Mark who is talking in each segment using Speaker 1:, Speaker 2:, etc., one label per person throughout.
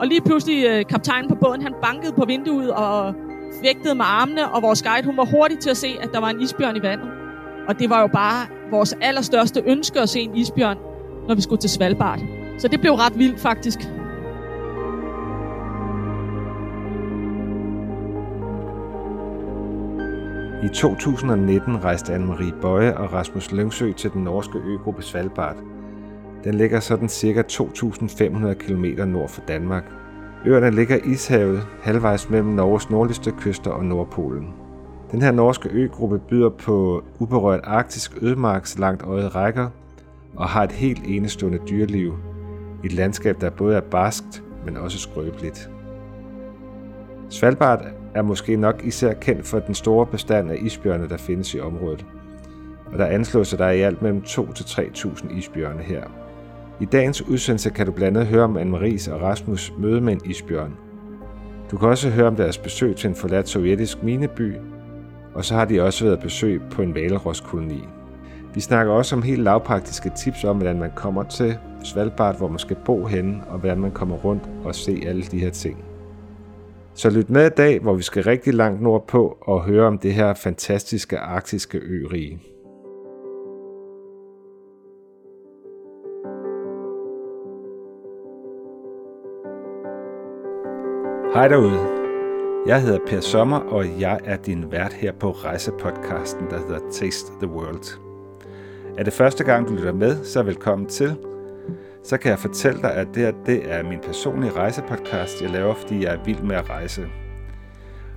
Speaker 1: Og lige pludselig, øh, kaptajnen på båden, han bankede på vinduet og vægtede med armene, og vores guide, hun var hurtig til at se, at der var en isbjørn i vandet. Og det var jo bare vores allerstørste ønske at se en isbjørn, når vi skulle til Svalbard. Så det blev ret vildt faktisk.
Speaker 2: I 2019 rejste Anne-Marie Bøje og Rasmus Lyngsø til den norske øgruppe Svalbard. Den ligger sådan cirka 2.500 km nord for Danmark. Øerne ligger i ishavet, halvvejs mellem Norges nordligste kyster og Nordpolen. Den her norske øgruppe byder på uberørt arktisk ødemarks langt øjet rækker og har et helt enestående dyreliv. Et landskab, der både er barskt, men også skrøbeligt. Svalbard er måske nok især kendt for den store bestand af isbjørne, der findes i området. Og der anslås, at der er i alt mellem 2-3.000 isbjørne her. I dagens udsendelse kan du blandt andet høre om Anne-Maries og Rasmus møde med en isbjørn. Du kan også høre om deres besøg til en forladt sovjetisk mineby, og så har de også været besøg på en valroskoloni. Vi snakker også om helt lavpraktiske tips om, hvordan man kommer til Svalbard, hvor man skal bo henne, og hvordan man kommer rundt og se alle de her ting. Så lyt med i dag, hvor vi skal rigtig langt nordpå og høre om det her fantastiske arktiske ørige. Hej derude. Jeg hedder Per Sommer, og jeg er din vært her på rejsepodcasten, der hedder Taste the World. Er det første gang, du lytter med, så velkommen til. Så kan jeg fortælle dig, at det her det er min personlige rejsepodcast, jeg laver, fordi jeg er vild med at rejse.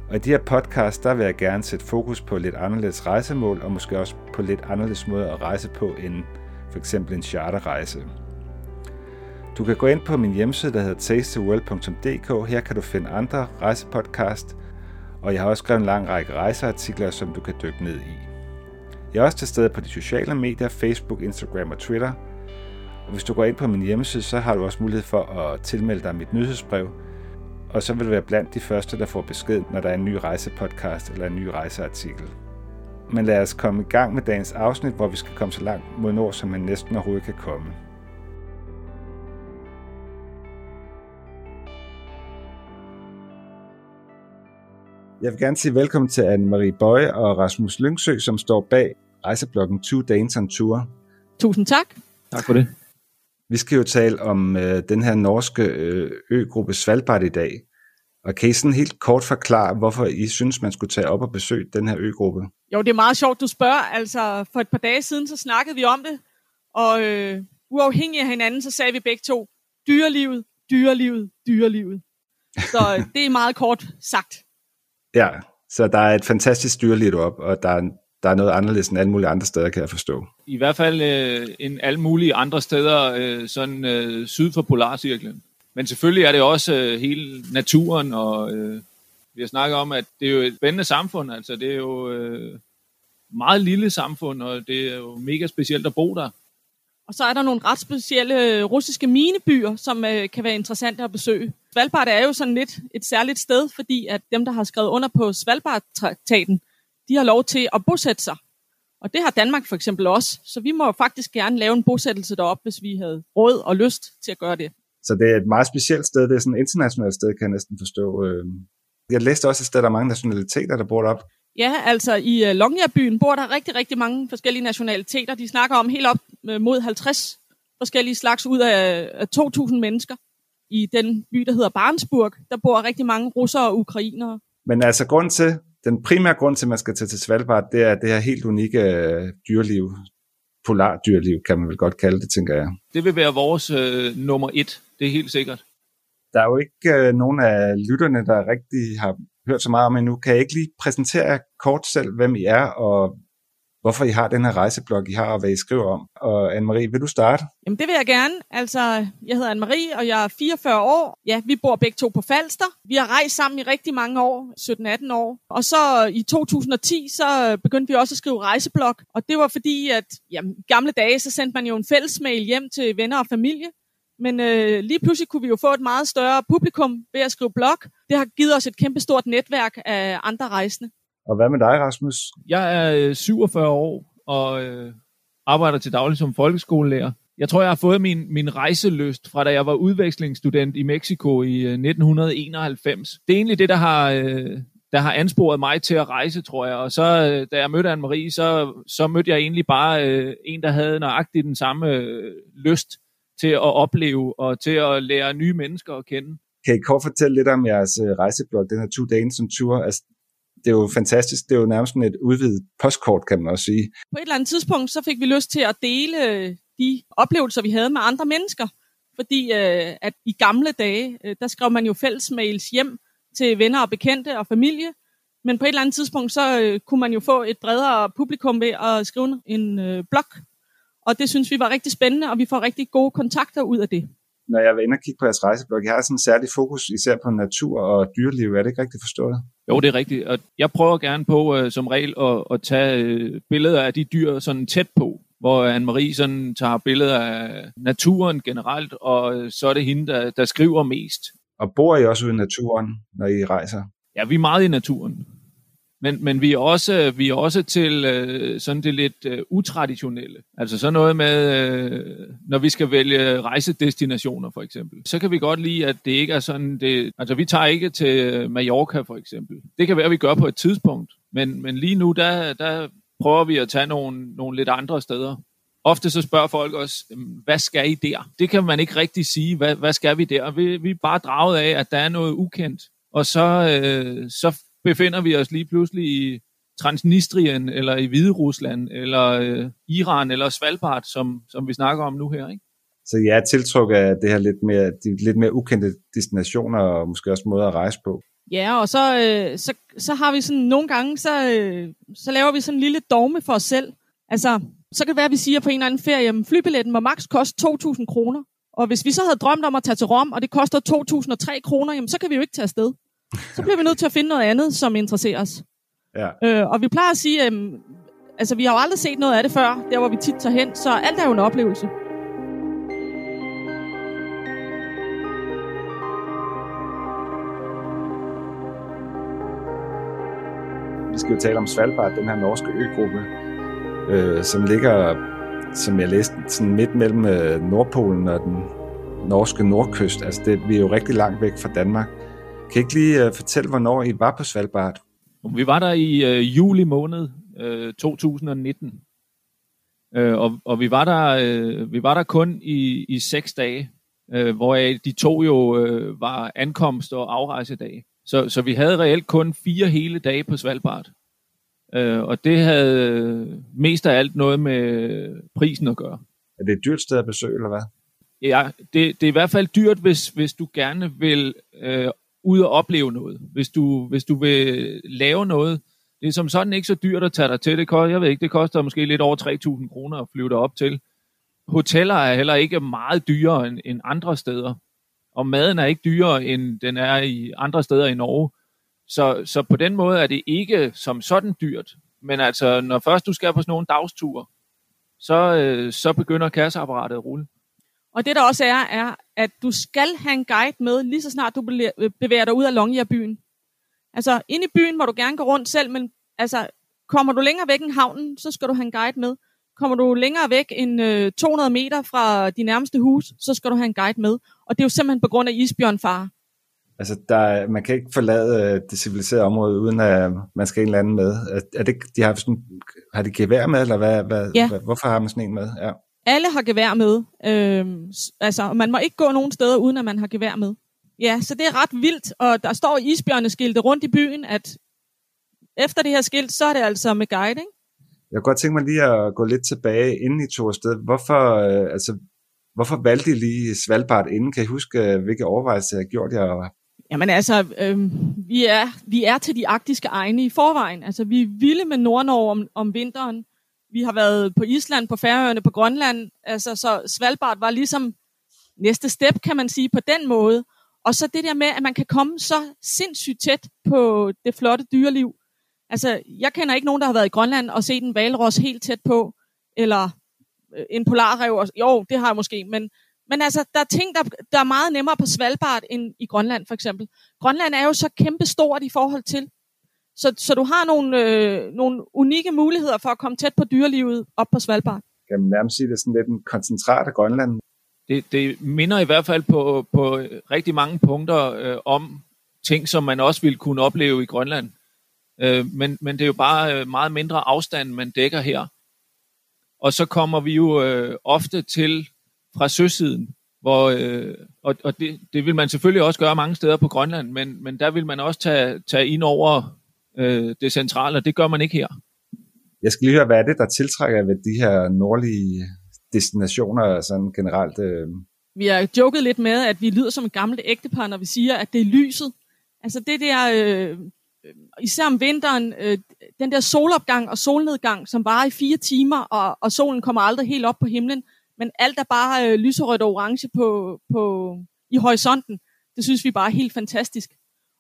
Speaker 2: Og i de her podcast, der vil jeg gerne sætte fokus på lidt anderledes rejsemål, og måske også på lidt anderledes måder at rejse på end for eksempel en charterrejse. Du kan gå ind på min hjemmeside, der hedder tasteworld.dk. Her kan du finde andre rejsepodcast, og jeg har også skrevet en lang række rejseartikler, som du kan dykke ned i. Jeg er også til stede på de sociale medier, Facebook, Instagram og Twitter. Og hvis du går ind på min hjemmeside, så har du også mulighed for at tilmelde dig mit nyhedsbrev, og så vil du være blandt de første, der får besked, når der er en ny rejsepodcast eller en ny rejseartikel. Men lad os komme i gang med dagens afsnit, hvor vi skal komme så langt mod nord, som man næsten overhovedet kan komme. Jeg vil gerne sige velkommen til Anne-Marie Bøje og Rasmus Lyngsø, som står bag rejsebloggen Two Danes on Tour.
Speaker 1: Tusind tak.
Speaker 3: Tak for det.
Speaker 2: Vi skal jo tale om øh, den her norske øh, øgruppe Svalbard i dag. Og kan I sådan helt kort forklare, hvorfor I synes, man skulle tage op og besøge den her øgruppe?
Speaker 1: Jo, det er meget sjovt, du spørger. Altså, for et par dage siden, så snakkede vi om det, og øh, uafhængig af hinanden, så sagde vi begge to, dyrelivet, dyrelivet, dyrelivet. Så øh, det er meget kort sagt.
Speaker 2: Ja, så der er et fantastisk dyreliv op, og der er, der er noget anderledes end alle mulige andre steder, kan jeg forstå.
Speaker 3: I hvert fald øh, end alle mulige andre steder, øh, sådan øh, syd for Polarcirklen. Men selvfølgelig er det også øh, hele naturen, og øh, vi har snakket om, at det er jo et spændende samfund. Altså, det er jo øh, meget lille samfund, og det er jo mega specielt at bo der.
Speaker 1: Og så er der nogle ret specielle russiske minebyer, som øh, kan være interessante at besøge. Svalbard er jo sådan lidt et særligt sted, fordi at dem, der har skrevet under på Svalbard-traktaten, de har lov til at bosætte sig. Og det har Danmark for eksempel også. Så vi må faktisk gerne lave en bosættelse deroppe, hvis vi havde råd og lyst til at gøre det.
Speaker 2: Så det er et meget specielt sted. Det er sådan et internationalt sted, kan jeg næsten forstå. Øhm. Jeg læste også et sted, der er mange nationaliteter, der bor deroppe.
Speaker 1: Ja, altså i øh, Longyearbyen bor der rigtig, rigtig mange forskellige nationaliteter. De snakker om helt op øh, mod 50 forskellige slags ud af 2.000 mennesker. I den by, der hedder Barnsburg, der bor rigtig mange russere og ukrainere.
Speaker 2: Men altså grund til, den primære grund til, at man skal tage til Svalbard, det er det her helt unikke øh, dyreliv. Polardyrliv, kan man vel godt kalde det, tænker jeg.
Speaker 3: Det vil være vores øh, nummer et, det er helt sikkert.
Speaker 2: Der er jo ikke øh, nogen af lytterne, der rigtig har hørt så meget om endnu. Kan jeg ikke lige præsentere kort selv, hvem I er, og hvorfor I har den her rejseblog, I har, og hvad I skriver om. Og Anne-Marie, vil du starte?
Speaker 1: Jamen, det vil jeg gerne. Altså, jeg hedder Anne-Marie, og jeg er 44 år. Ja, vi bor begge to på Falster. Vi har rejst sammen i rigtig mange år, 17-18 år. Og så i 2010, så begyndte vi også at skrive rejseblog. Og det var fordi, at jamen, i gamle dage, så sendte man jo en fællesmail hjem til venner og familie. Men øh, lige pludselig kunne vi jo få et meget større publikum ved at skrive blog. Det har givet os et kæmpestort netværk af andre rejsende.
Speaker 2: Og hvad med dig, Rasmus?
Speaker 3: Jeg er 47 år og øh, arbejder til daglig som folkeskolelærer. Jeg tror, jeg har fået min, min rejseløst fra da jeg var udvekslingsstudent i Mexico i 1991. Det er egentlig det, der har, der har ansporet mig til at rejse, tror jeg. Og så, da jeg mødte Anne-Marie, så, så mødte jeg egentlig bare en, der havde nøjagtigt den samme lyst til at opleve og til at lære nye mennesker at kende.
Speaker 2: Kan I kort fortælle lidt om jeres rejseblog, den her Two Danes on Tour? Altså, det er jo fantastisk. Det er jo nærmest sådan et udvidet postkort, kan man også sige.
Speaker 1: På et eller andet tidspunkt, så fik vi lyst til at dele de oplevelser, vi havde med andre mennesker. Fordi øh, at i gamle dage, øh, der skrev man jo fælles mails hjem til venner og bekendte og familie. Men på et eller andet tidspunkt, så øh, kunne man jo få et bredere publikum ved at skrive en øh, blog. Og det synes vi var rigtig spændende, og vi får rigtig gode kontakter ud af det
Speaker 2: når jeg var inde og kigge på jeres rejseblog, jeg har sådan en særlig fokus især på natur og dyreliv. Er det ikke rigtigt forstået?
Speaker 3: Jo, det er rigtigt. Og jeg prøver gerne på uh, som regel at, at tage uh, billeder af de dyr sådan tæt på, hvor Anne-Marie sådan tager billeder af naturen generelt, og uh, så er det hende, der, der skriver mest.
Speaker 2: Og bor I også ude i naturen, når I rejser?
Speaker 3: Ja, vi er meget i naturen. Men, men vi er også, vi er også til øh, sådan det lidt øh, utraditionelle. Altså sådan noget med, øh, når vi skal vælge rejsedestinationer for eksempel, så kan vi godt lide, at det ikke er sådan, det, altså vi tager ikke til Mallorca for eksempel. Det kan være, at vi gør på et tidspunkt, men, men lige nu, der, der prøver vi at tage nogle, nogle lidt andre steder. Ofte så spørger folk os, hvad skal I der? Det kan man ikke rigtig sige, hvad, hvad skal vi der? Vi, vi er bare draget af, at der er noget ukendt. Og så, øh, så befinder vi os lige pludselig i Transnistrien, eller i Hvide Rusland, eller øh, Iran, eller Svalbard, som, som vi snakker om nu her, ikke?
Speaker 2: Så jeg er tiltrukket af det her lidt mere, de lidt mere ukendte destinationer, og måske også måder at rejse på.
Speaker 1: Ja, og så, øh, så, så har vi sådan nogle gange, så, øh, så laver vi sådan en lille dogme for os selv. Altså, så kan det være, at vi siger på en eller anden ferie, at flybilletten må maks koste 2.000 kroner. Og hvis vi så havde drømt om at tage til Rom, og det koster 2.003 kroner, jamen så kan vi jo ikke tage afsted så bliver vi nødt til at finde noget andet, som interesserer os.
Speaker 2: Ja.
Speaker 1: Øh, og vi plejer at sige, øh, altså vi har jo aldrig set noget af det før, der hvor vi tit tager hen, så alt er jo en oplevelse.
Speaker 2: Vi skal jo tale om Svalbard, den her norske øgruppe, øh, som ligger, som jeg læste, sådan midt mellem øh, Nordpolen og den norske nordkyst. Altså det, vi er jo rigtig langt væk fra Danmark. Kan I ikke lige uh, fortælle, hvornår I var på Svalbard?
Speaker 3: Vi var der i uh, juli måned uh, 2019. Uh, og, og vi var der uh, vi var der kun i, i seks dage, uh, hvor de to jo uh, var ankomst og afrejsedag. Så, så vi havde reelt kun fire hele dage på Svalbard. Uh, og det havde mest af alt noget med prisen at gøre.
Speaker 2: Er det et dyrt sted at besøge, eller hvad?
Speaker 3: Ja, det, det er i hvert fald dyrt, hvis, hvis du gerne vil øh, ud og opleve noget. Hvis du, hvis du vil lave noget, det er som sådan ikke så dyrt at tage dig til. Det koster, jeg ved ikke, det koster måske lidt over 3.000 kroner at flyve op til. Hoteller er heller ikke meget dyrere end, end andre steder. Og maden er ikke dyrere, end den er i andre steder i Norge. Så, så på den måde er det ikke som sådan dyrt. Men altså, når først du skal på sådan nogle dagsture, så, øh, så begynder kasseapparatet at rulle.
Speaker 1: Og det der også er, er, at du skal have en guide med, lige så snart du bevæger dig ud af Longyearbyen. Altså, inde i byen må du gerne gå rundt selv, men altså, kommer du længere væk end havnen, så skal du have en guide med. Kommer du længere væk end øh, 200 meter fra de nærmeste hus, så skal du have en guide med. Og det er jo simpelthen på grund af isbjørnfare.
Speaker 2: Altså, der, man kan ikke forlade øh, det civiliserede område, uden at man skal en eller anden med. Er, er det, de har, sådan, har de gevær med, eller hvad, hvad,
Speaker 1: ja.
Speaker 2: hvad, hvorfor har man sådan en med? Ja.
Speaker 1: Alle har gevær med. Øhm, altså, man må ikke gå nogen steder, uden at man har gevær med. Ja, så det er ret vildt, og der står isbjørneskilte rundt i byen, at efter det her skilt, så er det altså med guide, ikke?
Speaker 2: Jeg kunne godt tænke mig lige at gå lidt tilbage, inden I tog afsted. Hvorfor, øh, altså, hvorfor valgte I lige Svalbard inden? Kan I huske, øh, hvilke overvejelser jeg gjort jer?
Speaker 1: Jamen altså, øh, vi, er, vi er til de arktiske egne i forvejen. Altså, vi er vilde med Nordnorge om, om vinteren. Vi har været på Island, på Færøerne, på Grønland. Altså, så Svalbard var ligesom næste step, kan man sige, på den måde. Og så det der med, at man kan komme så sindssygt tæt på det flotte dyreliv. Altså, jeg kender ikke nogen, der har været i Grønland og set en valros helt tæt på, eller øh, en polarrev. Jo, det har jeg måske, men, men altså, der er ting, der, der er meget nemmere på Svalbard end i Grønland, for eksempel. Grønland er jo så kæmpe stort i forhold til, så, så du har nogle, øh, nogle unikke muligheder for at komme tæt på dyrelivet op på Svalbard.
Speaker 2: kan man nærmest sige, det er sådan lidt en koncentrat af Grønland.
Speaker 3: Det, det minder i hvert fald på, på rigtig mange punkter øh, om ting, som man også ville kunne opleve i Grønland. Øh, men, men det er jo bare øh, meget mindre afstand, man dækker her. Og så kommer vi jo øh, ofte til fra søsiden, hvor, øh, og, og det, det vil man selvfølgelig også gøre mange steder på Grønland, men, men der vil man også tage, tage ind over øh, det centrale, og det gør man ikke her.
Speaker 2: Jeg skal lige høre, hvad er det, der tiltrækker ved de her nordlige destinationer sådan generelt? Øh?
Speaker 1: Vi har joket lidt med, at vi lyder som et gammelt ægtepar, når vi siger, at det er lyset. Altså det der, øh, især om vinteren, øh, den der solopgang og solnedgang, som varer i fire timer, og, og solen kommer aldrig helt op på himlen, men alt er bare øh, lyserødt og orange på, på, i horisonten. Det synes vi bare er helt fantastisk.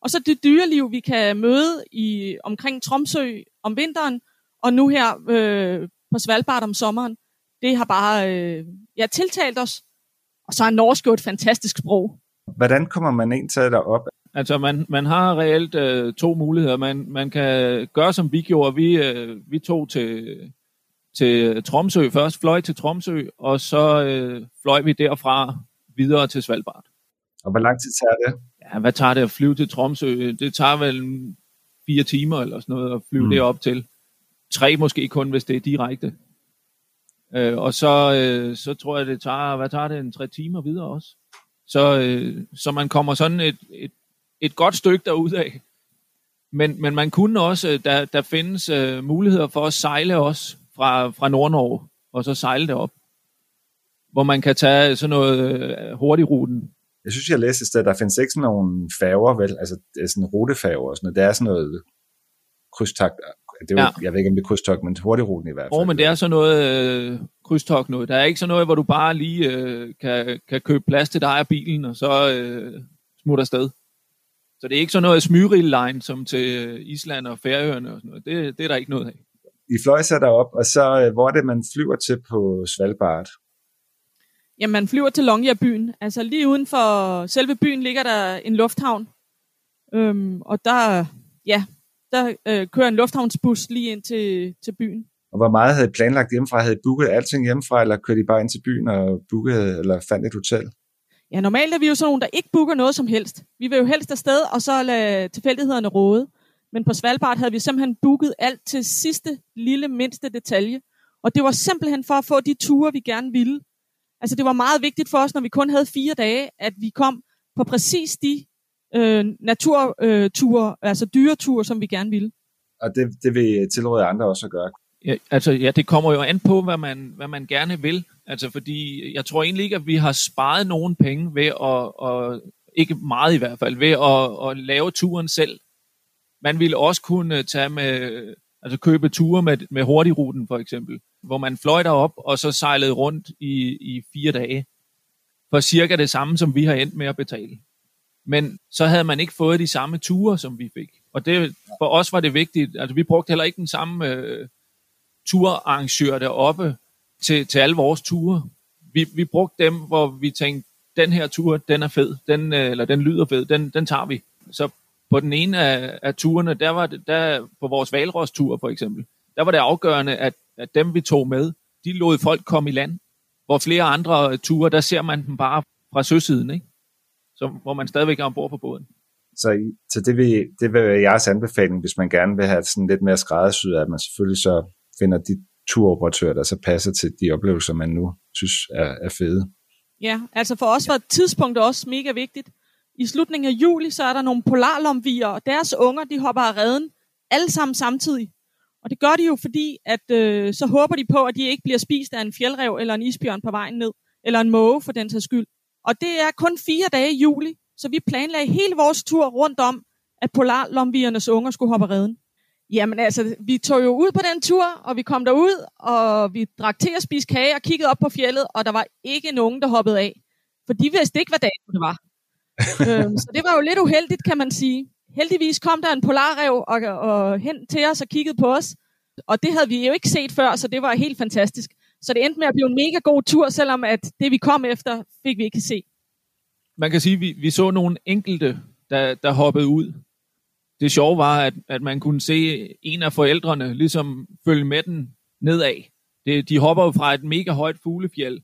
Speaker 1: Og så det dyreliv, vi kan møde i omkring Tromsø om vinteren, og nu her øh, på Svalbard om sommeren, det har bare øh, ja, tiltalt os. Og så er norsk jo et fantastisk sprog.
Speaker 2: Hvordan kommer man ind til derop?
Speaker 3: Altså, man, man har reelt øh, to muligheder. Man, man kan gøre, som vi gjorde. Vi, øh, vi tog til, til Tromsø først, fløj til Tromsø, og så øh, fløj vi derfra videre til Svalbard.
Speaker 2: Og hvor lang tid tager det?
Speaker 3: Ja, hvad tager det at flyve til Tromsø? Det tager vel fire timer eller sådan noget at flyve mm. derop til. Tre måske kun, hvis det er direkte. Øh, og så, øh, så tror jeg, det tager, hvad tager det, en tre timer videre også. Så, øh, så man kommer sådan et, et, et godt stykke derudad. Men, men man kunne også, der, der findes øh, muligheder for at sejle også fra, fra Nord-Norge, og så sejle det op. Hvor man kan tage sådan noget øh, hurtigruten.
Speaker 2: Jeg synes, jeg læste et sted, der findes ikke sådan nogle færger, vel? Altså sådan rutefærger og sådan noget. Det er sådan noget krydstagt. Det er jo, ja. Jeg ved ikke, om det er krydstogt, men hurtigruten i hvert fald.
Speaker 3: Oh, men det er sådan noget øh, krydstogt noget. Der er ikke sådan noget, hvor du bare lige øh, kan, kan købe plads til dig af bilen, og så øh, smutter afsted. Så det er ikke sådan noget smyril line som til Island og Færøerne og sådan noget. Det, det er der ikke noget af.
Speaker 2: I fløj sig derop, og så øh, hvor er det, man flyver til på Svalbard?
Speaker 1: Jamen, man flyver til Longyearbyen. Altså lige uden for selve byen ligger der en lufthavn. Øhm, og der, ja, der øh, kører en lufthavnsbus lige ind til, til byen.
Speaker 2: Og hvor meget havde I planlagt hjemmefra? Havde I booket alting hjemmefra, eller kørte I bare ind til byen og booket, eller fandt et hotel?
Speaker 1: Ja, normalt er vi jo sådan nogle, der ikke booker noget som helst. Vi vil jo helst afsted, og så lade tilfældighederne råde. Men på Svalbard havde vi simpelthen booket alt til sidste lille mindste detalje. Og det var simpelthen for at få de ture, vi gerne ville. Altså det var meget vigtigt for os, når vi kun havde fire dage, at vi kom på præcis de øh, naturture, øh, altså dyreture, som vi gerne ville.
Speaker 2: Og det, det vil tilråde andre også at gøre.
Speaker 3: Ja, altså, ja, det kommer jo an på, hvad man, hvad man gerne vil. Altså, fordi jeg tror egentlig ikke, at vi har sparet nogen penge ved at, at ikke meget i hvert fald, ved at, at lave turen selv. Man ville også kunne tage med, altså købe ture med, med hurtigruten for eksempel, hvor man fløj op og så sejlede rundt i, i fire dage for cirka det samme, som vi har endt med at betale. Men så havde man ikke fået de samme ture, som vi fik. Og det, for os var det vigtigt. Altså, vi brugte heller ikke den samme øh, turarrangør deroppe til, til alle vores ture. Vi, vi brugte dem, hvor vi tænkte, den her tur, den er fed, den, øh, eller den lyder fed, den, den tager vi. Så på den ene af, af turene, der var det, der, på vores valrostur for eksempel, der var det afgørende, at, at dem vi tog med, de lod folk komme i land. Hvor flere andre ture, der ser man dem bare fra søsiden, ikke? Så, hvor man stadigvæk er ombord på båden.
Speaker 2: Så, så det, vil, det vil være jeres anbefaling, hvis man gerne vil have sådan lidt mere skræddersyet, at man selvfølgelig så finder de turoperatører, der så passer til de oplevelser, man nu synes er, er fede.
Speaker 1: Ja, altså for os var tidspunktet også mega vigtigt. I slutningen af juli, så er der nogle polarlomvier, og deres unger, de hopper af redden, alle sammen samtidig. Og det gør de jo, fordi at, øh, så håber de på, at de ikke bliver spist af en fjeldrev eller en isbjørn på vejen ned, eller en måge for den sags skyld. Og det er kun fire dage i juli, så vi planlagde hele vores tur rundt om, at polarlomviernes unger skulle hoppe redden. Jamen altså, vi tog jo ud på den tur, og vi kom derud, og vi drak til at spise kage og kiggede op på fjellet, og der var ikke nogen, der hoppede af. For de vidste ikke, hvad dagen det var. øhm, så det var jo lidt uheldigt, kan man sige. Heldigvis kom der en polarrev og, og hen til os og kiggede på os. Og det havde vi jo ikke set før, så det var helt fantastisk. Så det endte med at blive en mega god tur, selvom at det vi kom efter, fik vi ikke se.
Speaker 3: Man kan sige, at vi, vi så nogle enkelte, der, der hoppede ud det sjove var, at, at man kunne se en af forældrene ligesom følge med den nedad. Det, de hopper jo fra et mega højt fuglefjeld,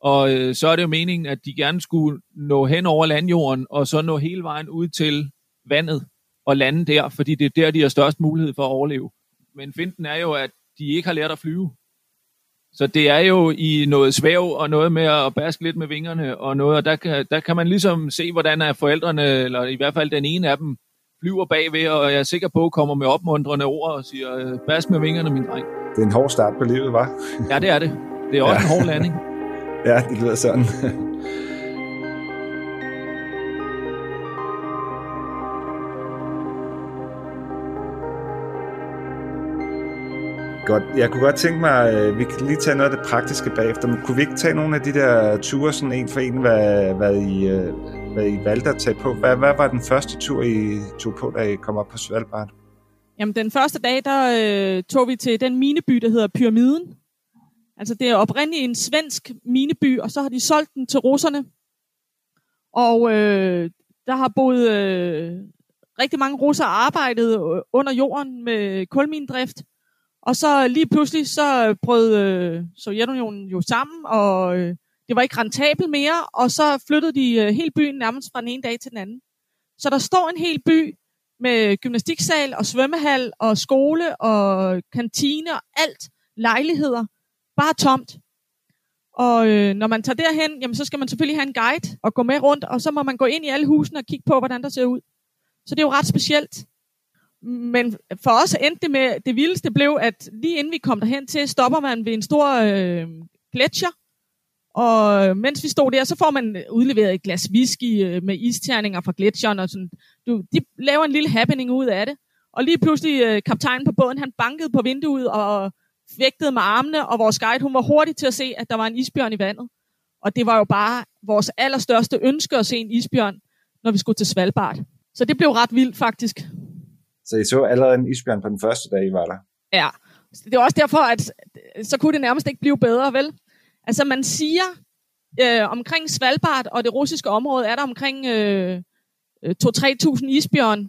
Speaker 3: og øh, så er det jo meningen, at de gerne skulle nå hen over landjorden, og så nå hele vejen ud til vandet og lande der, fordi det er der, de har størst mulighed for at overleve. Men finten er jo, at de ikke har lært at flyve. Så det er jo i noget svæv og noget med at baske lidt med vingerne og noget, og der kan, der kan man ligesom se, hvordan er forældrene, eller i hvert fald den ene af dem, flyver bagved, og jeg er sikker på, kommer med opmuntrende ord og siger, bask med vingerne, min dreng.
Speaker 2: Det er en hård start på livet, var?
Speaker 3: ja, det er det. Det er også ja. en hård landing.
Speaker 2: ja, det lyder sådan. Godt. Jeg kunne godt tænke mig, at øh, vi kan lige tage noget af det praktiske bagefter, men kunne vi ikke tage nogle af de der ture sådan en for en, hvad, hvad, I, øh, hvad I valgte at tage på? Hvad, hvad var den første tur, I tog på, da I kom op på Svalbard?
Speaker 1: Jamen, den første dag, der øh, tog vi til den mineby, der hedder Pyramiden. Altså, det er oprindeligt en svensk mineby, og så har de solgt den til russerne. Og øh, der har boet øh, rigtig mange russer arbejdet øh, under jorden med kulmindrift. Og så lige pludselig, så øh, brød øh, Sovjetunionen jo sammen, og øh, det var ikke rentabel mere, og så flyttede de øh, hele byen nærmest fra den ene dag til den anden. Så der står en hel by med gymnastiksal og svømmehal og skole og kantine og alt, lejligheder, bare tomt. Og øh, når man tager derhen, jamen, så skal man selvfølgelig have en guide og gå med rundt, og så må man gå ind i alle husene og kigge på, hvordan der ser ud. Så det er jo ret specielt. Men for os endte det med, det vildeste blev, at lige inden vi kom derhen til, stopper man ved en stor øh, gletscher. Og mens vi stod der, så får man udleveret et glas whisky øh, med isterninger fra gletsjeren. Og sådan. Du, de laver en lille happening ud af det. Og lige pludselig, øh, kaptajnen på båden, han bankede på vinduet og vægtede med armene, og vores guide, hun var hurtig til at se, at der var en isbjørn i vandet. Og det var jo bare vores allerstørste ønske at se en isbjørn, når vi skulle til Svalbard. Så det blev ret vildt faktisk.
Speaker 2: Så I så allerede en isbjørn på den første dag, I var der?
Speaker 1: Ja, det er også derfor, at så kunne det nærmest ikke blive bedre, vel? Altså man siger, øh, omkring Svalbard og det russiske område, er der omkring øh, 2-3.000 isbjørn.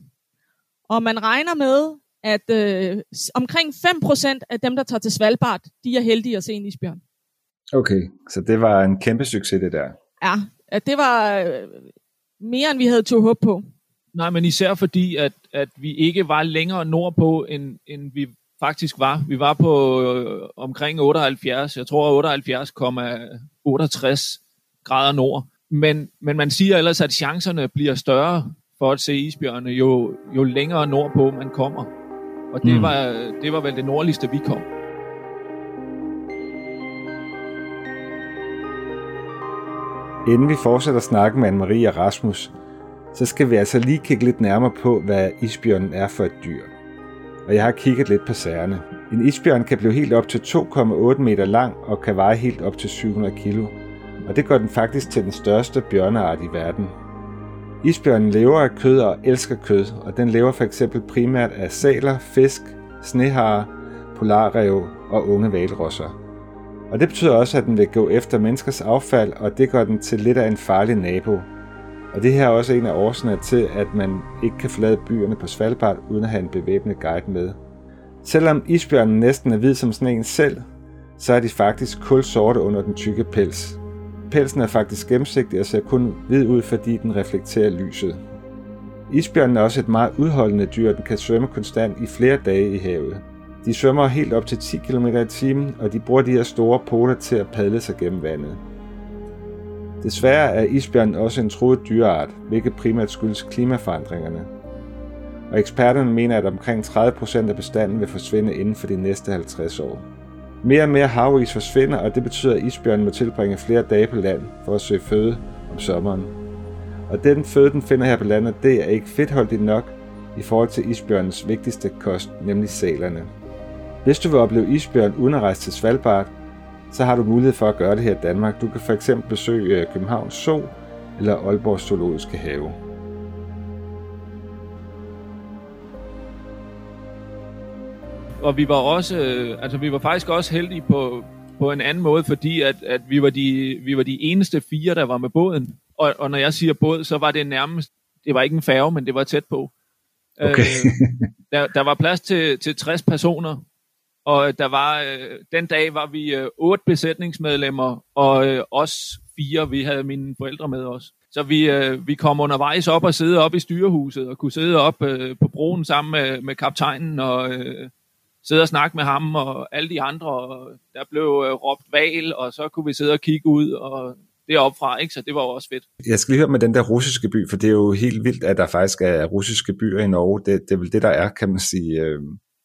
Speaker 1: Og man regner med, at øh, omkring 5% af dem, der tager til Svalbard, de er heldige at se en isbjørn.
Speaker 2: Okay, så det var en kæmpe succes, det der.
Speaker 1: Ja, at det var øh, mere, end vi havde tur håb på.
Speaker 3: Nej, men især fordi, at, at vi ikke var længere nordpå, end, end vi faktisk var. Vi var på øh, omkring 78, jeg tror 78,68 grader nord. Men, men man siger ellers, at chancerne bliver større for at se isbjørne, jo, jo længere nordpå man kommer. Og det, mm. var, det var vel det nordligste, vi kom.
Speaker 2: Inden vi fortsætter snakken med Anne-Marie og Rasmus, så skal vi altså lige kigge lidt nærmere på, hvad isbjørnen er for et dyr. Og jeg har kigget lidt på sagerne. En isbjørn kan blive helt op til 2,8 meter lang og kan veje helt op til 700 kilo. Og det gør den faktisk til den største bjørneart i verden. Isbjørnen lever af kød og elsker kød, og den lever for eksempel primært af saler, fisk, snehare, polarrev og unge valrosser. Og det betyder også, at den vil gå efter menneskers affald, og det gør den til lidt af en farlig nabo, og det her er også en af årsagerne til, at man ikke kan forlade byerne på Svalbard uden at have en bevæbnet guide med. Selvom isbjørnen næsten er hvid som sneen selv, så er de faktisk kulsorte under den tykke pels. Pelsen er faktisk gennemsigtig og ser kun hvid ud, fordi den reflekterer lyset. Isbjørnen er også et meget udholdende dyr, den kan svømme konstant i flere dage i havet. De svømmer helt op til 10 km i timen, og de bruger de her store poter til at padle sig gennem vandet. Desværre er isbjørnen også en truet dyreart, hvilket primært skyldes klimaforandringerne. Og eksperterne mener, at omkring 30% af bestanden vil forsvinde inden for de næste 50 år. Mere og mere havis forsvinder, og det betyder, at isbjørnen må tilbringe flere dage på land for at søge føde om sommeren. Og den føde, den finder her på landet, det er ikke fedtholdigt nok i forhold til isbjørnens vigtigste kost, nemlig salerne. Hvis du vil opleve isbjørn uden at rejse til Svalbard, så har du mulighed for at gøre det her i Danmark. Du kan for eksempel besøge øh, Københavns Zoo eller Aalborg Zoologiske Have.
Speaker 3: Og vi var også, øh, altså vi var faktisk også heldige på, på en anden måde, fordi at, at vi, var de, vi var de eneste fire, der var med båden. Og, og når jeg siger båd, så var det nærmest, det var ikke en færge, men det var tæt på.
Speaker 2: Okay.
Speaker 3: øh, der, der var plads til, til 60 personer, og øh, der var, øh, den dag var vi øh, otte besætningsmedlemmer, og øh, os fire, vi havde mine forældre med os. Så vi, øh, vi kom undervejs op og sidde op i styrehuset, og kunne sidde op øh, på broen sammen med, med kaptajnen, og øh, sidde og snakke med ham og alle de andre. Og der blev øh, råbt val, og så kunne vi sidde og kigge ud, og deroppe fra, ikke? så det var jo også fedt.
Speaker 2: Jeg skal lige høre med den der russiske by, for det er jo helt vildt, at der faktisk er russiske byer i Norge. Det, det er vel det, der er, kan man sige. Øh,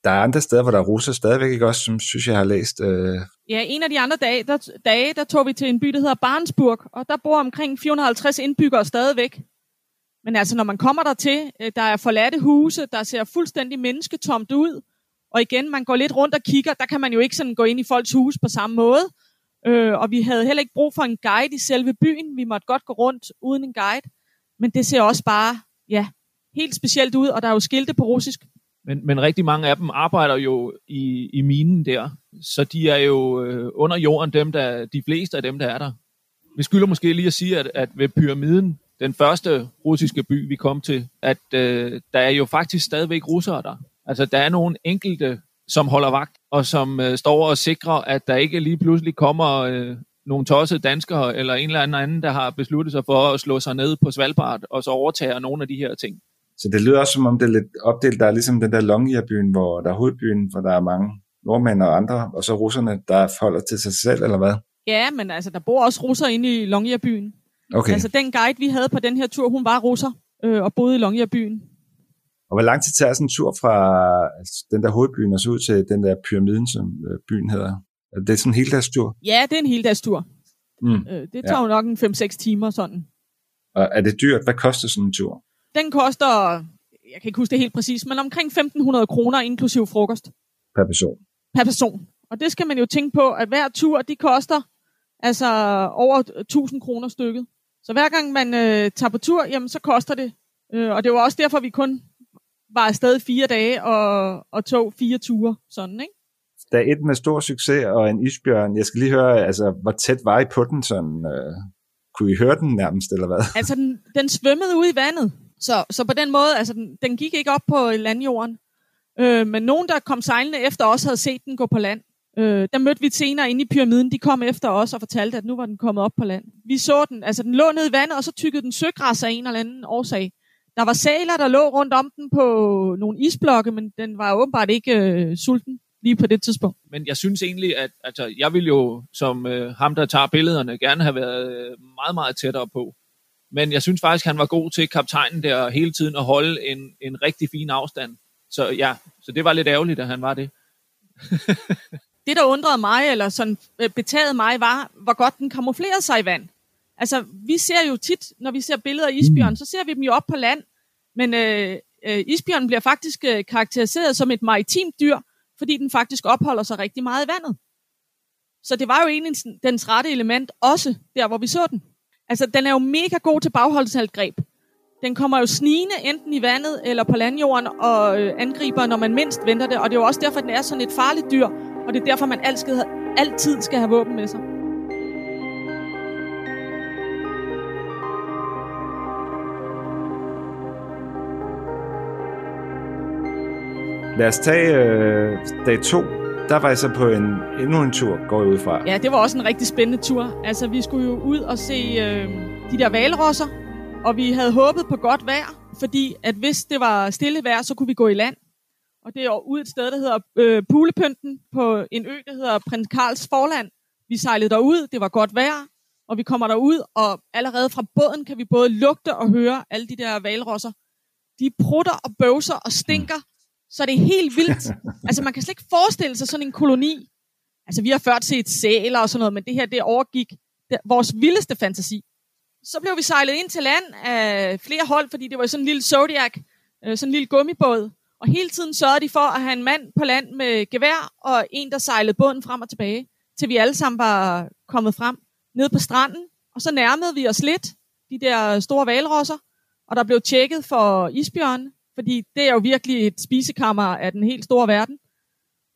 Speaker 2: der er andre steder, hvor der er russer stadigvæk, ikke også, som synes, jeg har læst. Øh...
Speaker 1: Ja, en af de andre dage der, dage, der tog vi til en by, der hedder Barnsburg, og der bor omkring 450 indbyggere stadigvæk. Men altså, når man kommer der til, øh, der er forladte huse, der ser fuldstændig mennesketomt ud, og igen, man går lidt rundt og kigger, der kan man jo ikke sådan gå ind i folks hus på samme måde. Øh, og vi havde heller ikke brug for en guide i selve byen. Vi måtte godt gå rundt uden en guide. Men det ser også bare, ja, helt specielt ud, og der er jo skilte på russisk.
Speaker 3: Men, men rigtig mange af dem arbejder jo i, i minen der, så de er jo øh, under jorden, dem der, de fleste af dem, der er der. Vi skylder måske lige at sige, at, at ved pyramiden, den første russiske by, vi kom til, at øh, der er jo faktisk stadigvæk russere der. Altså, der er nogle enkelte, som holder vagt, og som øh, står og sikrer, at der ikke lige pludselig kommer øh, nogle tossede danskere, eller en eller anden, der har besluttet sig for at slå sig ned på Svalbard, og så overtager nogle af de her ting.
Speaker 2: Så det lyder også som om det er lidt opdelt. Der er ligesom den der Longyearbyen, hvor der er hovedbyen, hvor der er mange nordmænd og andre, og så russerne, der holder til sig selv, eller hvad?
Speaker 1: Ja, men altså, der bor også russer inde i Longyearbyen.
Speaker 2: Okay.
Speaker 1: Altså, den guide, vi havde på den her tur, hun var russer øh, og boede i Longyearbyen.
Speaker 2: Og hvor lang tid tager sådan en tur fra altså, den der hovedbyen og så ud til den der pyramiden, som øh, byen hedder? Er det sådan en heldagstur?
Speaker 1: Ja, det er en heldagstur.
Speaker 2: Mm.
Speaker 1: Øh, det tager ja. jo nok en 5-6 timer sådan.
Speaker 2: Og er det dyrt? Hvad koster sådan en tur?
Speaker 1: Den koster, jeg kan ikke huske det helt præcis, men omkring 1.500 kroner inklusiv frokost.
Speaker 2: Per person?
Speaker 1: Per person. Og det skal man jo tænke på, at hver tur, de koster altså over 1000 kroner stykket. Så hver gang man øh, tager på tur, jamen så koster det. Øh, og det var også derfor, vi kun var afsted fire dage og, og tog fire ture, sådan, ikke?
Speaker 2: Der er et med stor succes og en isbjørn. Jeg skal lige høre, altså, hvor tæt var I på den sådan? Øh, kunne I høre den nærmest, eller hvad?
Speaker 1: Altså, den, den svømmede ud i vandet. Så, så på den måde, altså, den, den gik ikke op på øh, landjorden. Øh, men nogen, der kom sejlende efter os, havde set den gå på land. Øh, der mødte vi senere inde i pyramiden. De kom efter os og fortalte, at nu var den kommet op på land. Vi så den, altså den lå nede i vandet, og så tykkede den søgræs af en eller anden årsag. Der var sæler, der lå rundt om den på nogle isblokke, men den var åbenbart ikke øh, sulten lige på det tidspunkt.
Speaker 3: Men jeg synes egentlig, at altså, jeg ville jo, som øh, ham, der tager billederne, gerne have været øh, meget, meget tættere på. Men jeg synes faktisk, han var god til kaptajnen der hele tiden at holde en, en rigtig fin afstand. Så ja, så det var lidt ærgerligt, at han var det.
Speaker 1: det, der undrede mig, eller sådan øh, betagede mig, var, hvor godt den kamuflerede sig i vand. Altså, vi ser jo tit, når vi ser billeder af isbjørn, mm. så ser vi dem jo op på land. Men øh, øh, isbjørnen bliver faktisk øh, karakteriseret som et maritimt dyr, fordi den faktisk opholder sig rigtig meget i vandet. Så det var jo egentlig dens rette element, også der, hvor vi så den. Altså, den er jo mega god til bagholdsalgreb. Den kommer jo snigende enten i vandet eller på landjorden og øh, angriber, når man mindst venter det. Og det er jo også derfor, den er sådan et farligt dyr, og det er derfor, man altid, altid skal have våben med sig.
Speaker 2: Lad os tage øh, dag to. Der var jeg så på en, endnu en tur, går jeg ud fra.
Speaker 1: Ja, det var også en rigtig spændende tur. Altså, vi skulle jo ud og se øh, de der valrosser, og vi havde håbet på godt vejr, fordi at hvis det var stille vejr, så kunne vi gå i land. Og det er ud et sted, der hedder øh, Pulepynten, på en ø, der hedder Prins Karls Forland. Vi sejlede derud, det var godt vejr, og vi kommer derud, og allerede fra båden kan vi både lugte og høre alle de der valrosser. De prutter og bøvser og stinker så det er helt vildt. altså, man kan slet ikke forestille sig sådan en koloni. Altså, vi har ført set sæler og sådan noget, men det her, det overgik det, vores vildeste fantasi. Så blev vi sejlet ind til land af flere hold, fordi det var sådan en lille Zodiac, øh, sådan en lille gummibåd. Og hele tiden sørgede de for at have en mand på land med gevær, og en, der sejlede båden frem og tilbage, til vi alle sammen var kommet frem ned på stranden. Og så nærmede vi os lidt, de der store valrosser, og der blev tjekket for isbjørn, fordi det er jo virkelig et spisekammer af den helt store verden.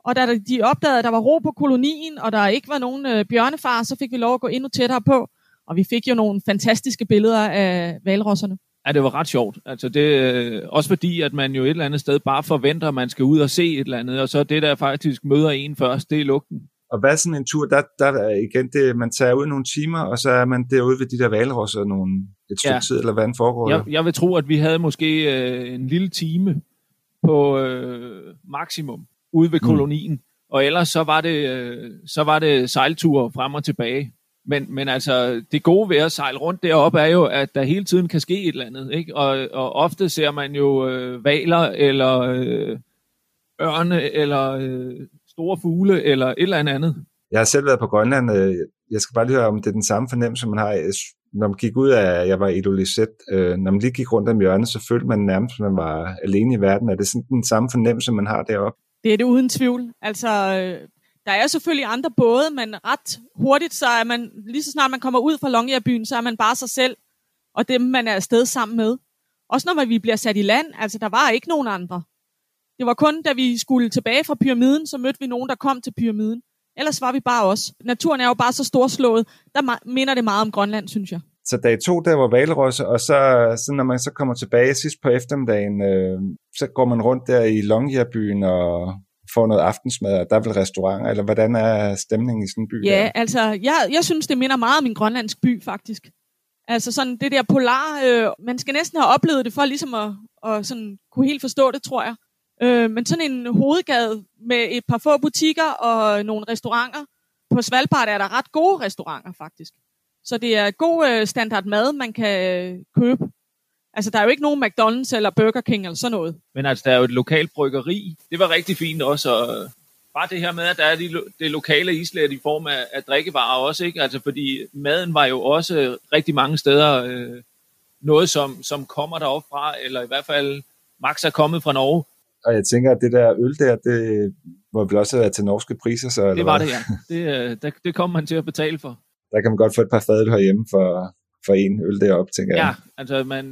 Speaker 1: Og da de opdagede, at der var ro på kolonien, og der ikke var nogen øh, bjørnefar, så fik vi lov at gå endnu tættere på. Og vi fik jo nogle fantastiske billeder af valrosserne.
Speaker 3: Ja, det var ret sjovt. Altså det, øh, også fordi, at man jo et eller andet sted bare forventer, at man skal ud og se et eller andet, og så det, der faktisk møder en først, det er lugten.
Speaker 2: Og hvad sådan en tur? Der, der er igen, det, man tager ud nogle timer, og så er man derude ved de der valrosser nogle, et stykke ja. tid, eller hvad foregår
Speaker 3: jeg, jeg vil tro, at vi havde måske øh, en lille time på øh, maksimum ude ved mm. kolonien, mm. og ellers så var det, øh, så var det sejlture frem og tilbage. Men, men altså, det gode ved at sejle rundt deroppe er jo, at der hele tiden kan ske et eller andet. Ikke? Og, og ofte ser man jo øh, valer, eller øh, ørne, eller øh, store fugle, eller et eller andet.
Speaker 2: Jeg har selv været på Grønland. Øh, jeg skal bare lige høre, om det er den samme fornemmelse, man har. Når man gik ud af, jeg var i Idolisat, øh, når man lige gik rundt om hjørnet, så følte man nærmest, at man var alene i verden. Er det sådan den samme fornemmelse, man har deroppe?
Speaker 1: Det er det uden tvivl. Altså, øh, der er selvfølgelig andre både, men ret hurtigt, så er man, lige så snart man kommer ud fra Longyearbyen, så er man bare sig selv, og dem, man er afsted sammen med. Også når vi bliver sat i land, altså der var ikke nogen andre. Det var kun, da vi skulle tilbage fra pyramiden, så mødte vi nogen, der kom til pyramiden. Ellers var vi bare os. Naturen er jo bare så storslået. Der minder det meget om Grønland, synes jeg.
Speaker 2: Så dag to, der var valrosse, og så, så når man så kommer tilbage sidst på eftermiddagen, øh, så går man rundt der i Longyearbyen og får noget aftensmad, og der er vel restauranter, eller hvordan er stemningen i sådan en by?
Speaker 1: Ja, der? altså, jeg, jeg synes, det minder meget om en grønlandsk by, faktisk. Altså sådan det der polar, øh, man skal næsten have oplevet det for ligesom at, at sådan kunne helt forstå det, tror jeg. Øh, men sådan en hovedgade med et par få butikker og nogle restauranter. På Svalbard er der ret gode restauranter, faktisk. Så det er god øh, standard mad, man kan øh, købe. Altså, der er jo ikke nogen McDonald's eller Burger King eller sådan noget.
Speaker 3: Men altså, der er jo et lokalt bryggeri. Det var rigtig fint også. Og øh, bare det her med, at der er de, det lokale islet i form af, af drikkevarer også, ikke? Altså, fordi maden var jo også rigtig mange steder øh, noget, som, som kommer derop fra, eller i hvert fald Max er kommet fra Norge.
Speaker 2: Og jeg tænker, at det der øl der, det må vel også være til norske priser, så? Eller
Speaker 3: det var hvad? det, ja. Det, øh, det, det kommer man til at betale for.
Speaker 2: Der kan man godt få et par fadøl herhjemme for, for en øl deroppe, tænker
Speaker 3: ja,
Speaker 2: jeg.
Speaker 3: Ja, altså man,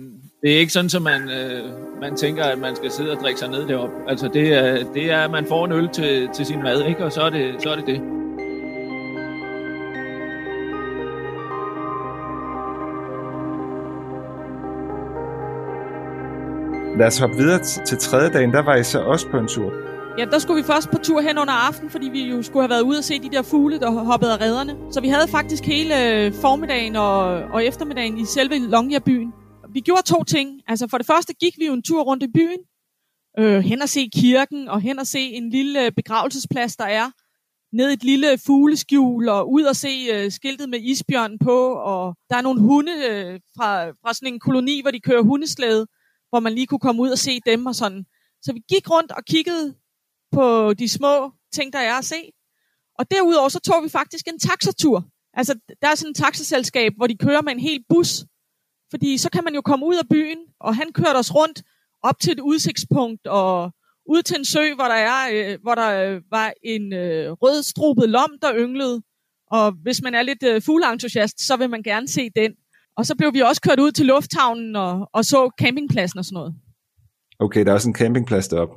Speaker 3: det er ikke sådan, at man, øh, man tænker, at man skal sidde og drikke sig ned deroppe. Altså det er, det er at man får en øl til, til sin mad, ikke? og så er det så er det. det.
Speaker 2: Lad os hoppe videre til tredje dagen. Der var I så også på en tur.
Speaker 1: Ja, der skulle vi først på tur hen under aften, fordi vi jo skulle have været ude og se de der fugle, der hoppede af redderne. Så vi havde faktisk hele øh, formiddagen og, og eftermiddagen i selve Longyearbyen. Vi gjorde to ting. Altså for det første gik vi jo en tur rundt i byen, øh, hen og se kirken, og hen og se en lille øh, begravelsesplads, der er ned et lille fugleskjul, og ud og se øh, skiltet med isbjørnen på, og der er nogle hunde øh, fra, fra sådan en koloni, hvor de kører hundeslæde, hvor man lige kunne komme ud og se dem og sådan. Så vi gik rundt og kiggede på de små ting, der er at se. Og derudover så tog vi faktisk en taxatur. Altså, der er sådan et taxaselskab, hvor de kører med en hel bus. Fordi så kan man jo komme ud af byen, og han kørte os rundt op til et udsigtspunkt, og ud til en sø, hvor der, er, øh, hvor der øh, var en øh, rødstrubet lom, der ynglede. Og hvis man er lidt øh, fugleentusiast, så vil man gerne se den. Og så blev vi også kørt ud til lufthavnen og, og så campingpladsen og sådan noget.
Speaker 2: Okay, der er også en campingplads deroppe.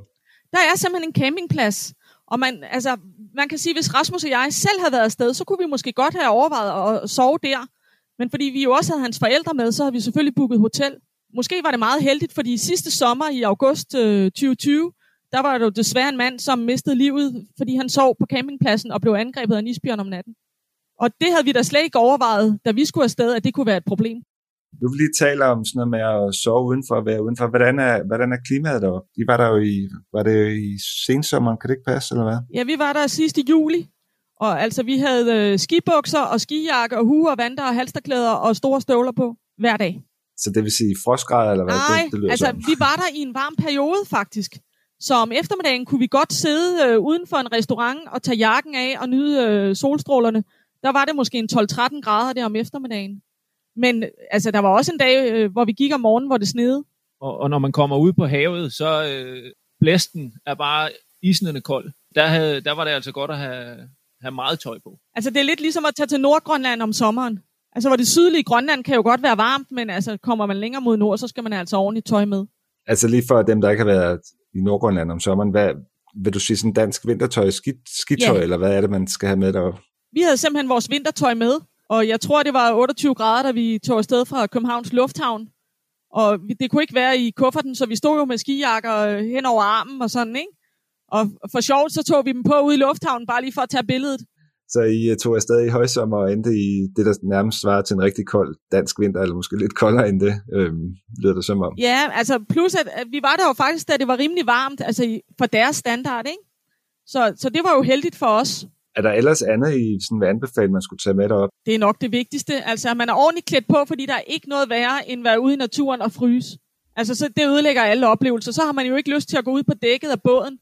Speaker 1: Der er simpelthen en campingplads. Og man, altså, man kan sige, hvis Rasmus og jeg selv havde været afsted, så kunne vi måske godt have overvejet at sove der. Men fordi vi jo også havde hans forældre med, så havde vi selvfølgelig booket hotel. Måske var det meget heldigt, fordi sidste sommer i august øh, 2020, der var der jo desværre en mand, som mistede livet, fordi han sov på campingpladsen og blev angrebet af en isbjørn om natten. Og det havde vi da slet ikke overvejet, da vi skulle afsted, at det kunne være et problem.
Speaker 2: Nu vil lige tale om sådan noget med at sove udenfor og være udenfor. Hvordan er, hvordan er klimaet deroppe? I var der jo i, var det i sensommeren, kan det ikke passe, eller hvad?
Speaker 1: Ja, vi var der sidst i juli. Og altså, vi havde øh, skibukser og skijakker og huer, vanter og halsterklæder og store støvler på hver dag.
Speaker 2: Så det vil sige frostgrader, eller hvad?
Speaker 1: Nej,
Speaker 2: det, det
Speaker 1: altså,
Speaker 2: sådan.
Speaker 1: vi var der i en varm periode, faktisk. Så om eftermiddagen kunne vi godt sidde øh, uden for en restaurant og tage jakken af og nyde øh, solstrålerne. Der var det måske en 12-13 grader der om eftermiddagen. Men altså, der var også en dag, øh, hvor vi gik om morgenen, hvor det snede.
Speaker 3: Og, og når man kommer ud på havet, så øh, blæsten er bare isnende kold. Der, havde, der var det altså godt at have, have meget tøj på.
Speaker 1: Altså, det er lidt ligesom at tage til Nordgrønland om sommeren. Altså, hvor det sydlige Grønland kan jo godt være varmt, men altså, kommer man længere mod nord, så skal man altså ordentligt tøj med.
Speaker 2: Altså lige for dem, der ikke har været i Nordgrønland om sommeren, hvad, vil du sige sådan dansk vintertøj, skidt, skidtøj, ja. eller hvad er det, man skal have med deroppe?
Speaker 1: Vi havde simpelthen vores vintertøj med, og jeg tror, det var 28 grader, da vi tog afsted fra Københavns Lufthavn. Og det kunne ikke være i kufferten, så vi stod jo med skijakker øh, hen over armen og sådan, ikke? Og for sjovt, så tog vi dem på ude i lufthavnen, bare lige for at tage billedet.
Speaker 2: Så I øh, tog afsted i højsommer og endte i det, der nærmest svarer til en rigtig kold dansk vinter, eller måske lidt koldere end det, øhm, lyder det som om.
Speaker 1: Ja, altså plus at, at vi var der jo faktisk, da det var rimelig varmt, altså for deres standard, ikke? Så, så det var jo heldigt for os.
Speaker 2: Er der ellers andet, I sådan vil anbefale, man skulle tage med derop?
Speaker 1: Det er nok det vigtigste. Altså, at man er ordentligt klædt på, fordi der er ikke noget værre, end at være ude i naturen og fryse. Altså, så det ødelægger alle oplevelser. Så har man jo ikke lyst til at gå ud på dækket af båden.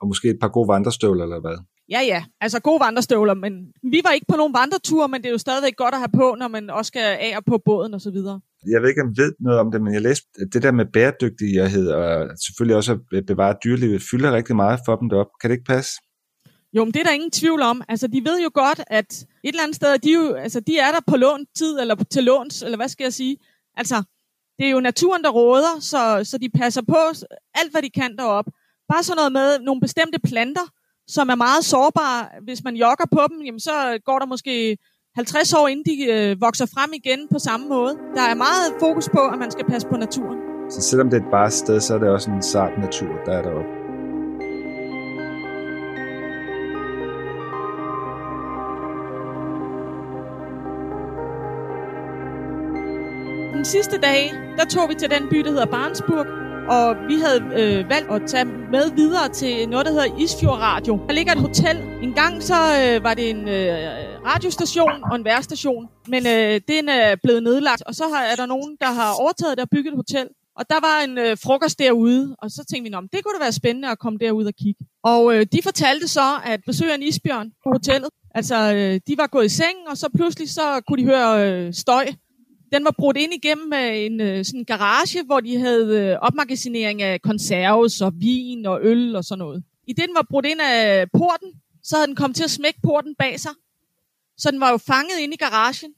Speaker 2: Og måske et par gode vandrestøvler, eller hvad?
Speaker 1: Ja, ja. Altså gode vandrestøvler, men vi var ikke på nogen vandretur, men det er jo stadigvæk godt at have på, når man også skal af og på båden og så videre.
Speaker 2: Jeg ved ikke, om jeg ved noget om det, men jeg læste det der med bæredygtighed og selvfølgelig også at bevare dyrelivet, fylder rigtig meget for dem derop. Kan det ikke passe?
Speaker 1: Jo, men det er der ingen tvivl om. Altså, de ved jo godt, at et eller andet sted, de, jo, altså, de er der på lån tid, eller til låns, eller hvad skal jeg sige. Altså, det er jo naturen, der råder, så, så de passer på alt, hvad de kan derop. Bare sådan noget med nogle bestemte planter, som er meget sårbare. Hvis man jogger på dem, jamen, så går der måske 50 år, inden de øh, vokser frem igen på samme måde. Der er meget fokus på, at man skal passe på naturen.
Speaker 2: Så selvom det er et bare sted, så er det også en sart natur, der er deroppe.
Speaker 1: Den sidste dag, der tog vi til den by, der hedder Barnsburg, og vi havde øh, valgt at tage med videre til noget, der hedder Isfjord Radio. Der ligger et hotel. En gang så øh, var det en øh, radiostation og en værstation, men øh, den er blevet nedlagt, og så har, er der nogen, der har overtaget det og bygget et hotel. Og der var en øh, frokost derude, og så tænkte vi, om det kunne da være spændende at komme derud og kigge. Og øh, de fortalte så, at besøgeren isbjørn på hotellet. Altså, øh, de var gået i seng, og så pludselig så kunne de høre øh, støj den var brudt ind igennem øh, en øh, sådan garage, hvor de havde øh, opmagasinering af konserves og vin og øl og sådan noget. I den var brudt ind af porten, så havde den kommet til at smække porten bag sig. Så den var jo fanget inde i garagen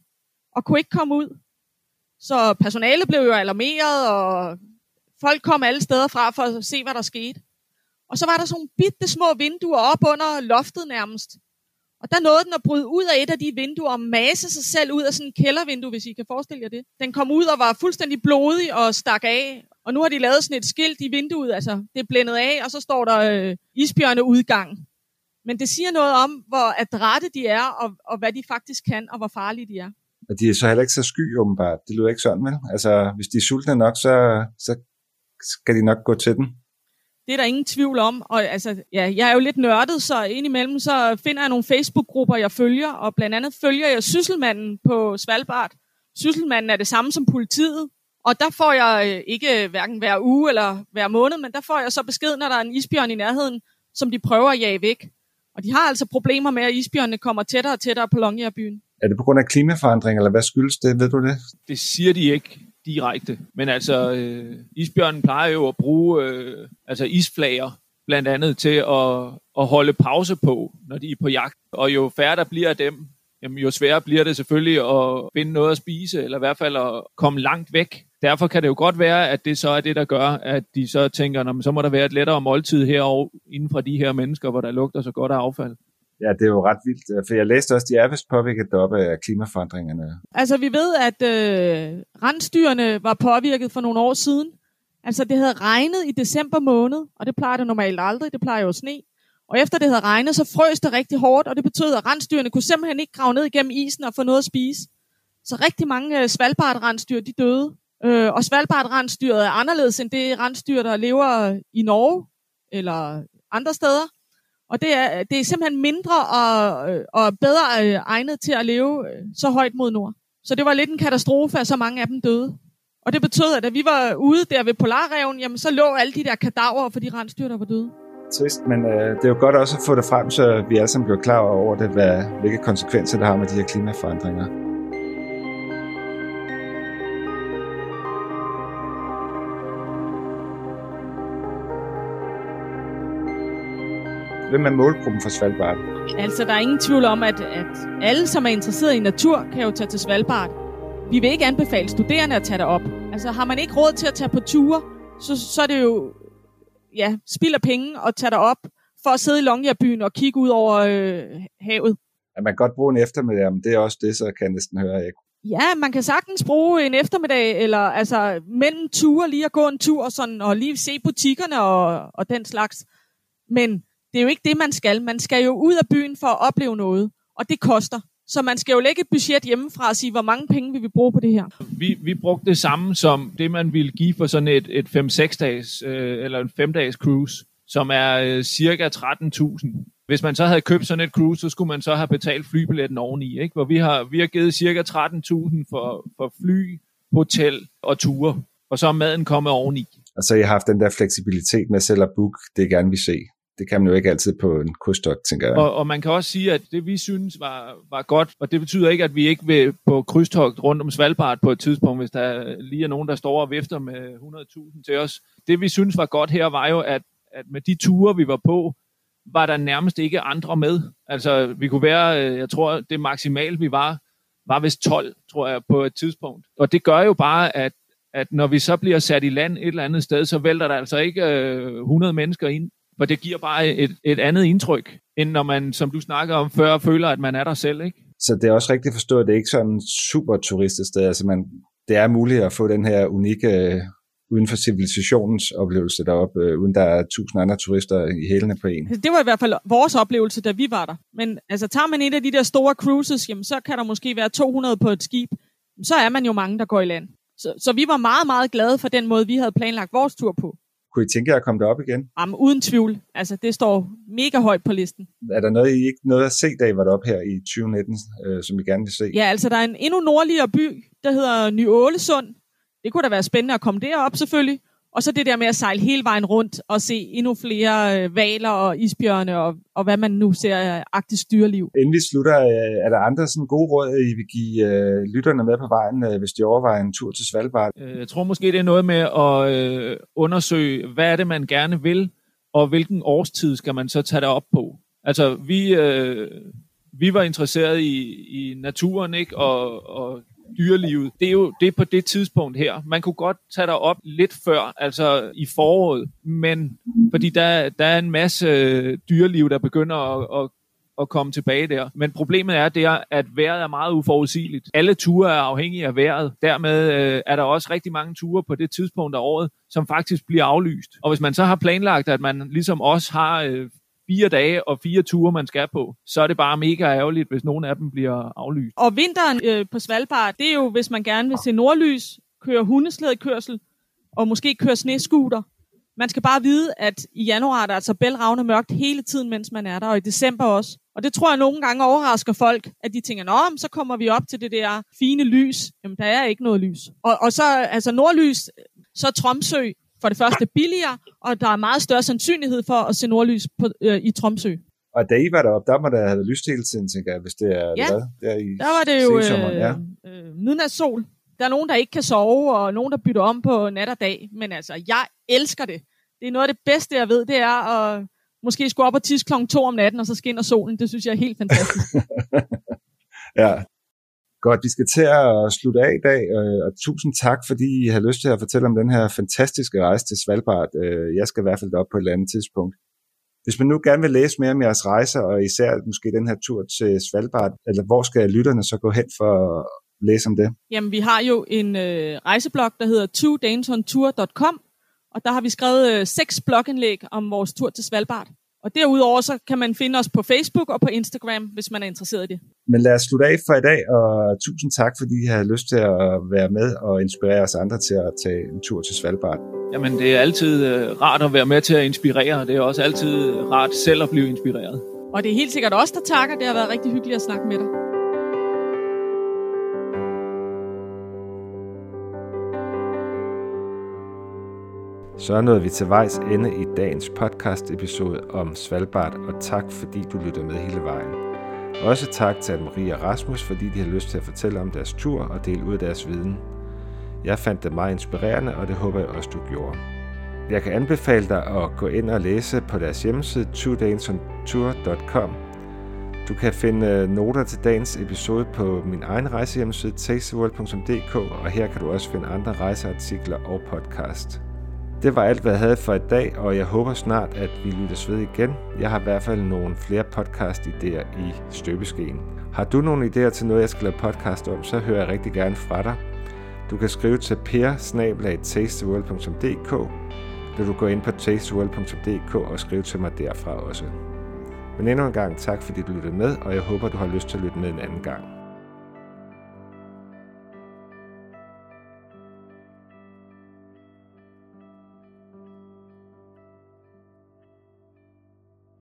Speaker 1: og kunne ikke komme ud. Så personalet blev jo alarmeret, og folk kom alle steder fra for at se, hvad der skete. Og så var der sådan nogle bitte små vinduer op under loftet nærmest. Og der nåede den at bryde ud af et af de vinduer og mase sig selv ud af sådan en kældervindue, hvis I kan forestille jer det. Den kom ud og var fuldstændig blodig og stak af. Og nu har de lavet sådan et skilt i vinduet, altså det er blændet af, og så står der øh, isbjørne udgang. Men det siger noget om, hvor adrette de er, og, og hvad de faktisk kan, og hvor farlige de er.
Speaker 2: Og de er så heller ikke så sky, åbenbart. Det lyder ikke sådan, vel? Altså, hvis de er sultne nok, så, så skal de nok gå til den.
Speaker 1: Det er der ingen tvivl om. Og altså, ja, jeg er jo lidt nørdet, så indimellem så finder jeg nogle Facebook-grupper, jeg følger, og blandt andet følger jeg Sysselmanden på Svalbard. Sysselmanden er det samme som politiet, og der får jeg øh, ikke hverken hver uge eller hver måned, men der får jeg så besked, når der er en isbjørn i nærheden, som de prøver at jage væk. Og de har altså problemer med, at isbjørnene kommer tættere og tættere på Longyearbyen.
Speaker 2: Er det på grund af klimaforandring, eller hvad skyldes det? Ved du det?
Speaker 3: Det siger de ikke direkte. Men altså, øh, isbjørnen plejer jo at bruge øh, altså isflager blandt andet til at, at holde pause på, når de er på jagt. Og jo færre der bliver af dem, jamen, jo sværere bliver det selvfølgelig at finde noget at spise, eller i hvert fald at komme langt væk. Derfor kan det jo godt være, at det så er det, der gør, at de så tænker, så må der være et lettere måltid herovre inden for de her mennesker, hvor der lugter så godt af affald.
Speaker 2: Ja, det er jo ret vildt, øh, for jeg læste også, at de er vist påvirket op af klimaforandringerne.
Speaker 1: Altså, vi ved, at øh, rensdyrene var påvirket for nogle år siden. Altså, det havde regnet i december måned, og det plejer det normalt aldrig, det plejer jo sne. Og efter det havde regnet, så frøs det rigtig hårdt, og det betød, at rensdyrene kunne simpelthen ikke grave ned igennem isen og få noget at spise. Så rigtig mange øh, svalbardrensdyr, de døde. Øh, og svalbardrensdyret er anderledes end det rensdyr, der lever i Norge eller andre steder. Og det er, det er simpelthen mindre og, øh, og bedre øh, egnet til at leve øh, så højt mod nord. Så det var lidt en katastrofe, at så mange af dem døde. Og det betød, at da vi var ude der ved Polarreven, jamen så lå alle de der kadaver for de rensdyr, der var døde.
Speaker 2: Trist, men øh, det er jo godt også at få det frem, så vi alle sammen bliver klar over det, hvad, hvilke konsekvenser det har med de her klimaforandringer. Hvem er målgruppen for Svalbard?
Speaker 1: Altså, der er ingen tvivl om, at, at alle, som er interesseret i natur, kan jo tage til Svalbard. Vi vil ikke anbefale studerende at tage det op. Altså, har man ikke råd til at tage på ture, så, så er det jo ja, spild af penge at tage det op for at sidde i Longyearbyen og kigge ud over øh, havet.
Speaker 2: At man godt bruge en eftermiddag, men det er også det, så kan jeg næsten høre, at
Speaker 1: Ja, man kan sagtens bruge en eftermiddag, eller altså mellem ture lige at gå en tur, og, sådan, og lige se butikkerne og, og den slags. Men det er jo ikke det, man skal. Man skal jo ud af byen for at opleve noget, og det koster. Så man skal jo lægge et budget hjemmefra og sige, hvor mange penge vi vil bruge på det her.
Speaker 3: Vi, vi brugte det samme som det, man ville give for sådan et, et 5-6 dages øh, eller en 5 dages cruise, som er øh, cirka 13.000. Hvis man så havde købt sådan et cruise, så skulle man så have betalt flybilletten oveni. Ikke? Hvor vi har, vi har givet cirka 13.000 for, for fly, hotel og ture. Og så er maden kommet oveni.
Speaker 2: Og så har jeg haft den der fleksibilitet med selv at book, det gerne vi se det kan man jo ikke altid på en krydstogt, tænker jeg.
Speaker 3: Og, og man kan også sige, at det vi synes var, var godt, og det betyder ikke, at vi ikke vil på krydstogt rundt om Svalbard på et tidspunkt, hvis der lige er nogen, der står og vifter med 100.000 til os. Det vi synes var godt her, var jo, at, at med de ture, vi var på, var der nærmest ikke andre med. Altså, vi kunne være, øh, jeg tror, det maksimalt, vi var, var vist 12, tror jeg, på et tidspunkt. Og det gør jo bare, at, at når vi så bliver sat i land et eller andet sted, så vælter der altså ikke øh, 100 mennesker ind. For det giver bare et, et andet indtryk, end når man, som du snakker om før, føler, at man er der selv, ikke?
Speaker 2: Så det er også rigtigt forstået, at det er ikke sådan super turiststed. Altså man, det er muligt at få den her unikke uden for civilisationens oplevelse deroppe, øh, uden der er tusind andre turister i hælene på en.
Speaker 1: Det var i hvert fald vores oplevelse, da vi var der. Men altså, tager man et af de der store cruises, jamen, så kan der måske være 200 på et skib. Så er man jo mange, der går i land. Så, så vi var meget, meget glade for den måde, vi havde planlagt vores tur på.
Speaker 2: Kunne I tænke jer at komme derop igen?
Speaker 1: Jamen, uden tvivl. Altså, det står mega højt på listen.
Speaker 2: Er der noget, I ikke noget at se, da I var deroppe her i 2019, øh, som I gerne vil se?
Speaker 1: Ja, altså, der er en endnu nordligere by, der hedder Ny Ålesund. Det kunne da være spændende at komme derop, selvfølgelig. Og så det der med at sejle hele vejen rundt og se endnu flere øh, valer og isbjørne og, og hvad man nu ser af arktisk dyreliv.
Speaker 2: Inden vi slutter, øh, er der andre sådan gode råd, I vil give øh, lytterne med på vejen, øh, hvis de overvejer en tur til Svalbard?
Speaker 3: Øh, jeg tror måske, det er noget med at øh, undersøge, hvad er det, man gerne vil, og hvilken årstid skal man så tage det op på. Altså, vi, øh, vi var interesseret i, i naturen, ikke? Og, og dyrelivet, det er jo det er på det tidspunkt her. Man kunne godt tage dig op lidt før, altså i foråret, men fordi der, der er en masse øh, dyreliv, der begynder at, at at komme tilbage der. Men problemet er der, at vejret er meget uforudsigeligt. Alle ture er afhængige af vejret. Dermed øh, er der også rigtig mange ture på det tidspunkt af året, som faktisk bliver aflyst. Og hvis man så har planlagt, at man ligesom også har øh, fire dage og fire ture, man skal på, så er det bare mega ærgerligt, hvis nogen af dem bliver aflyst.
Speaker 1: Og vinteren øh, på Svalbard, det er jo, hvis man gerne vil se nordlys, køre hundeslædekørsel og måske køre sneskuter. Man skal bare vide, at i januar er der altså bælragende mørkt hele tiden, mens man er der, og i december også. Og det tror jeg nogle gange overrasker folk, at de tænker, nå, så kommer vi op til det der fine lys. Jamen, der er ikke noget lys. Og, og så, altså nordlys, så Tromsø, for det første billigere, og der er meget større sandsynlighed for at se nordlys på, øh, i Tromsø.
Speaker 2: Og da I var deroppe, der må der have lyst hele tiden, tænker jeg, hvis det er
Speaker 1: ja,
Speaker 2: hvad? Der,
Speaker 1: i der var det jo øh, ja. øh, midnatssol. Der er nogen, der ikke kan sove, og nogen, der bytter om på nat og dag. Men altså, jeg elsker det. Det er noget af det bedste, jeg ved, det er at måske skulle op og tisse klokken to om natten, og så skinner solen. Det synes jeg er helt fantastisk.
Speaker 2: ja, Godt, vi skal til at slutte af i dag, øh, og tusind tak, fordi I har lyst til at fortælle om den her fantastiske rejse til Svalbard. Øh, jeg skal i hvert fald op på et eller andet tidspunkt. Hvis man nu gerne vil læse mere om jeres rejser, og især måske den her tur til Svalbard, eller hvor skal lytterne så gå hen for at læse om det?
Speaker 1: Jamen, vi har jo en øh, rejseblog, der hedder twodanesontour.com, og der har vi skrevet øh, seks blogindlæg om vores tur til Svalbard. Og derudover så kan man finde os på Facebook og på Instagram, hvis man er interesseret i det.
Speaker 2: Men lad os slutte af for i dag, og tusind tak, fordi I har lyst til at være med og inspirere os andre til at tage en tur til Svalbard.
Speaker 3: Jamen, det er altid øh, rart at være med til at inspirere, det er også altid rart selv at blive inspireret.
Speaker 1: Og det er helt sikkert os, der takker. Det har været rigtig hyggeligt at snakke med dig.
Speaker 2: Så nåede vi til vejs ende i dagens podcast episode om Svalbard, og tak fordi du lytter med hele vejen. Også tak til Anne-Marie og Rasmus, fordi de har lyst til at fortælle om deres tur og dele ud af deres viden. Jeg fandt det meget inspirerende, og det håber jeg også, du gjorde. Jeg kan anbefale dig at gå ind og læse på deres hjemmeside twodaysontour.com. Du kan finde øh, noter til dagens episode på min egen rejsehjemmeside tasteworld.dk, og her kan du også finde andre rejseartikler og podcast. Det var alt, hvad jeg havde for i dag, og jeg håber snart, at vi lyttes ved igen. Jeg har i hvert fald nogle flere podcast-idéer i støbeskeen. Har du nogle idéer til noget, jeg skal lave podcast om, så hører jeg rigtig gerne fra dig. Du kan skrive til per eller du går ind på tasteworld.dk og skrive til mig derfra også. Men endnu en gang tak, fordi du lyttede med, og jeg håber, du har lyst til at lytte med en anden gang.